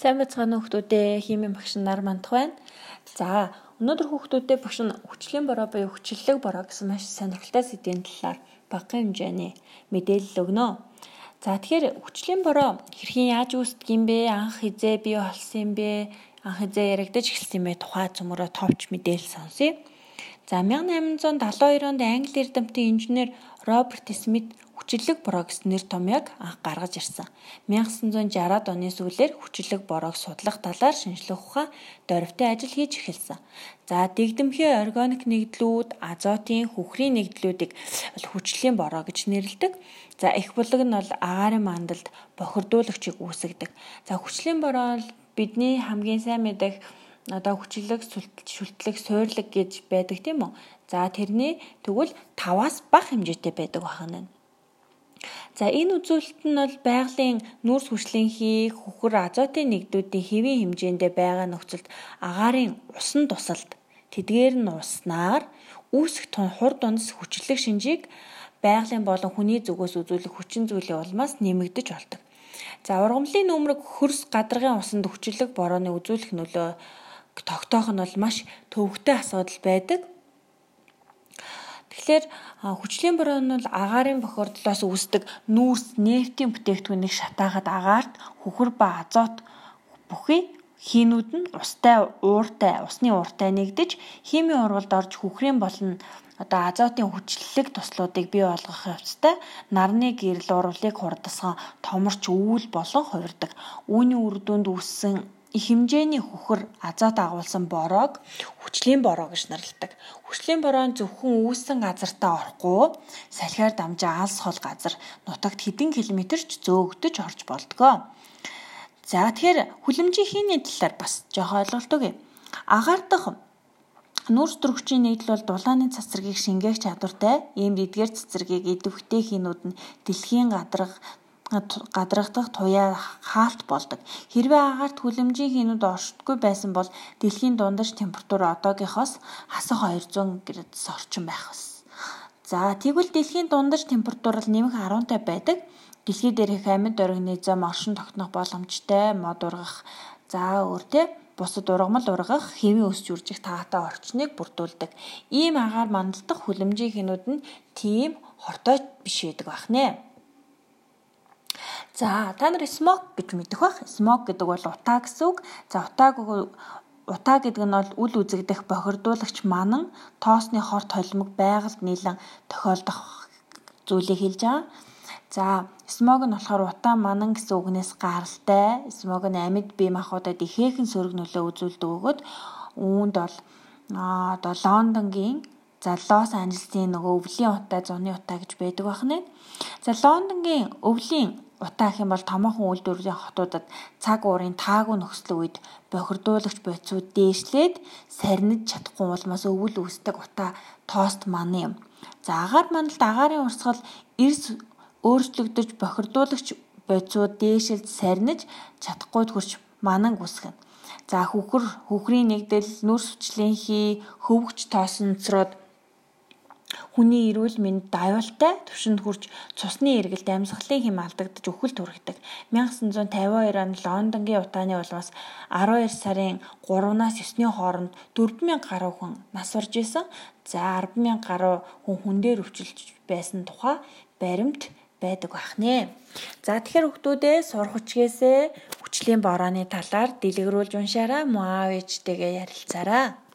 Сайн бацгаана хүүхдүүдээ химийн багш нар мандах байна. За өнөөдөр хүүхдүүдээ багш нь хүчлийн бороо буюу хүчлэлэг бороо гэсэн маш сонирхолтой сэдвийн талаар багахан хэмжээний мэдээлэл өгнө. За тэгэхээр хүчлийн бороо хэрхэн яаж үүсдэг юм бэ? Анх хизээ бий болсон юм бэ? Анх хизээ яригдаж эхэлсэн юм бэ? Тухай цөмөрөө товч мэдээлэл сонсъё. За 1872 онд Англи эрдэмтэн инженер Роберт Смит хүчлэг бороо гэсэн нэр томьёог анх гаргаж ирсэн. 1960-аад оны сүүлээр хүчлэг бороог судлах талаар шинжилгээ ухаан дөрвтэй ажил хийж эхэлсэн. За дэгдэмхий органик нэгдлүүд, азотын, хүхрийн нэгдлүүдийг хүчлийн бороо гэж нэрлэдэг. За их булаг нь бол агаарын мандалд бохирдуулагчийг үүсгдэг. За хүчлийн бороо бол бидний хамгийн сайн мэдэх одоо хүчлэг, шүлтлэг, суурлаг гэж байдаг тийм үү? За тэрний тэгвэл 5-аас бага хэмжээтэй байдаг байна. За энэ үзүүлэлт нь бол байгалийн нүүрс хүчлэнхий хөхөр азотын нэгдүүдийн хэвийн хэмжээндээ байгаа нөхцөлд агаарын усан тусалд тэдгээр нь уснаар үүсэх хур дундас хүчлэг шинжийг байгалийн болон хүний зүгээс үзүүлэх хүчин зүйлийн улмаас нэмэгдэж болдог. За ургамлын нөмрөг хөрс гадаргын усанд хүчлэг борооны үзүүлэх нөлөө тогтоох нь бол маш төвөгтэй асуудал байдаг. Тэгэхээр хүчлийн бороо нь бол агаарын бохирдлоос үүсдэг нүүрс нефтийн бүтээгдэхүүнийг шатаахад агаарт хөхөр ба азот бүхий хийнүүд нь устай ууртай усны ууртай нэгдэж химийн урвалд орж хүхрийн болон одоо азотын хүчлэлэг туслуудыг бий болгох явцтай нарны гэрэл урвалыг хурдасган томорч өвөл болон хувирдаг. Үүний үр дүнд үүссэн их хэмжээний хөхөр азот агуулсан бороог хүчлийн бороо гэж нэрлэдэг. Хүчлийн бороо нь зөвхөн үүссэн газартаа орохгүй салхиар дамжаа алс хол газар нутагт хэдэн километр ч зөөгдөж орж болдгоо. За тэгэхээр хүлэмжийн хийний талаар бас жоох ойлголт өгье. Агаар дахь нүүрс төрөгчийн нийтлэл бол дулааны цацрагийг шингээх чадвартай ийм эдгээр цацрагийг идэвхтэй хийнүүд нь дэлхийн гадарга гадрагдах туяа хаалт болдог. Хэрвээ агаарт хүлэмжийн хийнүүд оршдгүй байсан бол дэлхийн дундаж температур одоогийнхоос хасах 200 градус орчим байх ус. За тэгвэл дэлхийн дундаж температур л нэмэх 10 байдаг. Дэлхий дээрх амьд оргины зам оршин тогтнох боломжтой мод ургах за өөр те бусад ургамал ургах хэвийн өсч үржих таатай орчныг бүрдүүлдэг. Ийм агаар мандалдах хүлэмжийн хинүүд нь тийм хортой биш байдаг бах нэ. За та нар smoke гэж мэдэх бах. Smoke гэдэг бол утаа гэсэн үг. За утааг утаа гэдэг нь бол үл үзэгдэх бохирдуулагч манан тоосны хорт холимог байгальд нийлэн тохиолдох зүйлийг хэлж байгаа. За смог нь болохоор утаа манан гэсэн үгнээс гаралтай. Смог нь амьд бие махбодод ихээхэн сөрөг нөлөө үзүүлдэг өгöd үүнд бол одоо Лондонгийн За Лос Анжелесийн нөгөө өвлийн утаа, зуны утаа гэж байдаг байна. За Лондонгийн өвлийн утаа гэх юм бол томоохон үйлдвэрийн хотуудад цаг уурын таагүй нөхцөл үед бохирдуулагч бодисууд дээшлээд сарниж чадахгүй улмаас өвөл үүсдэг утаа тост маань юм. За агаар мандалд агаарын урсгал эрс өөрчлөгдөж бохирдуулагч бодисууд дээшилд сарниж чадахгүй төрч манан үсгэн. За хүүхэр хүүхрийн нэгдэл нүрс хүчлэнхий хөвгч тоосонцроод Хүний эрүүл мэнд аюултай түвшинд хүрч цусны эргэлт амьсгалын хэм алдагдаж өхөлт хүргэдэг. 1952 онд Лондонгийн утааны улмаас 12 сарын 3-наас 9-ний хооронд 4000 гаруй хүн нас орж исэн. За 100000 гаруй хүн хүн дээр өвчлөж байсан тухай баримт байдаг бахнэ. За тэгэхээр хүмүүдээ сурах хүчгээсээ хүчлийн борооны талаар дэлгэрүүлж уншаарай. Ээжтэйгээ ярилцаарай.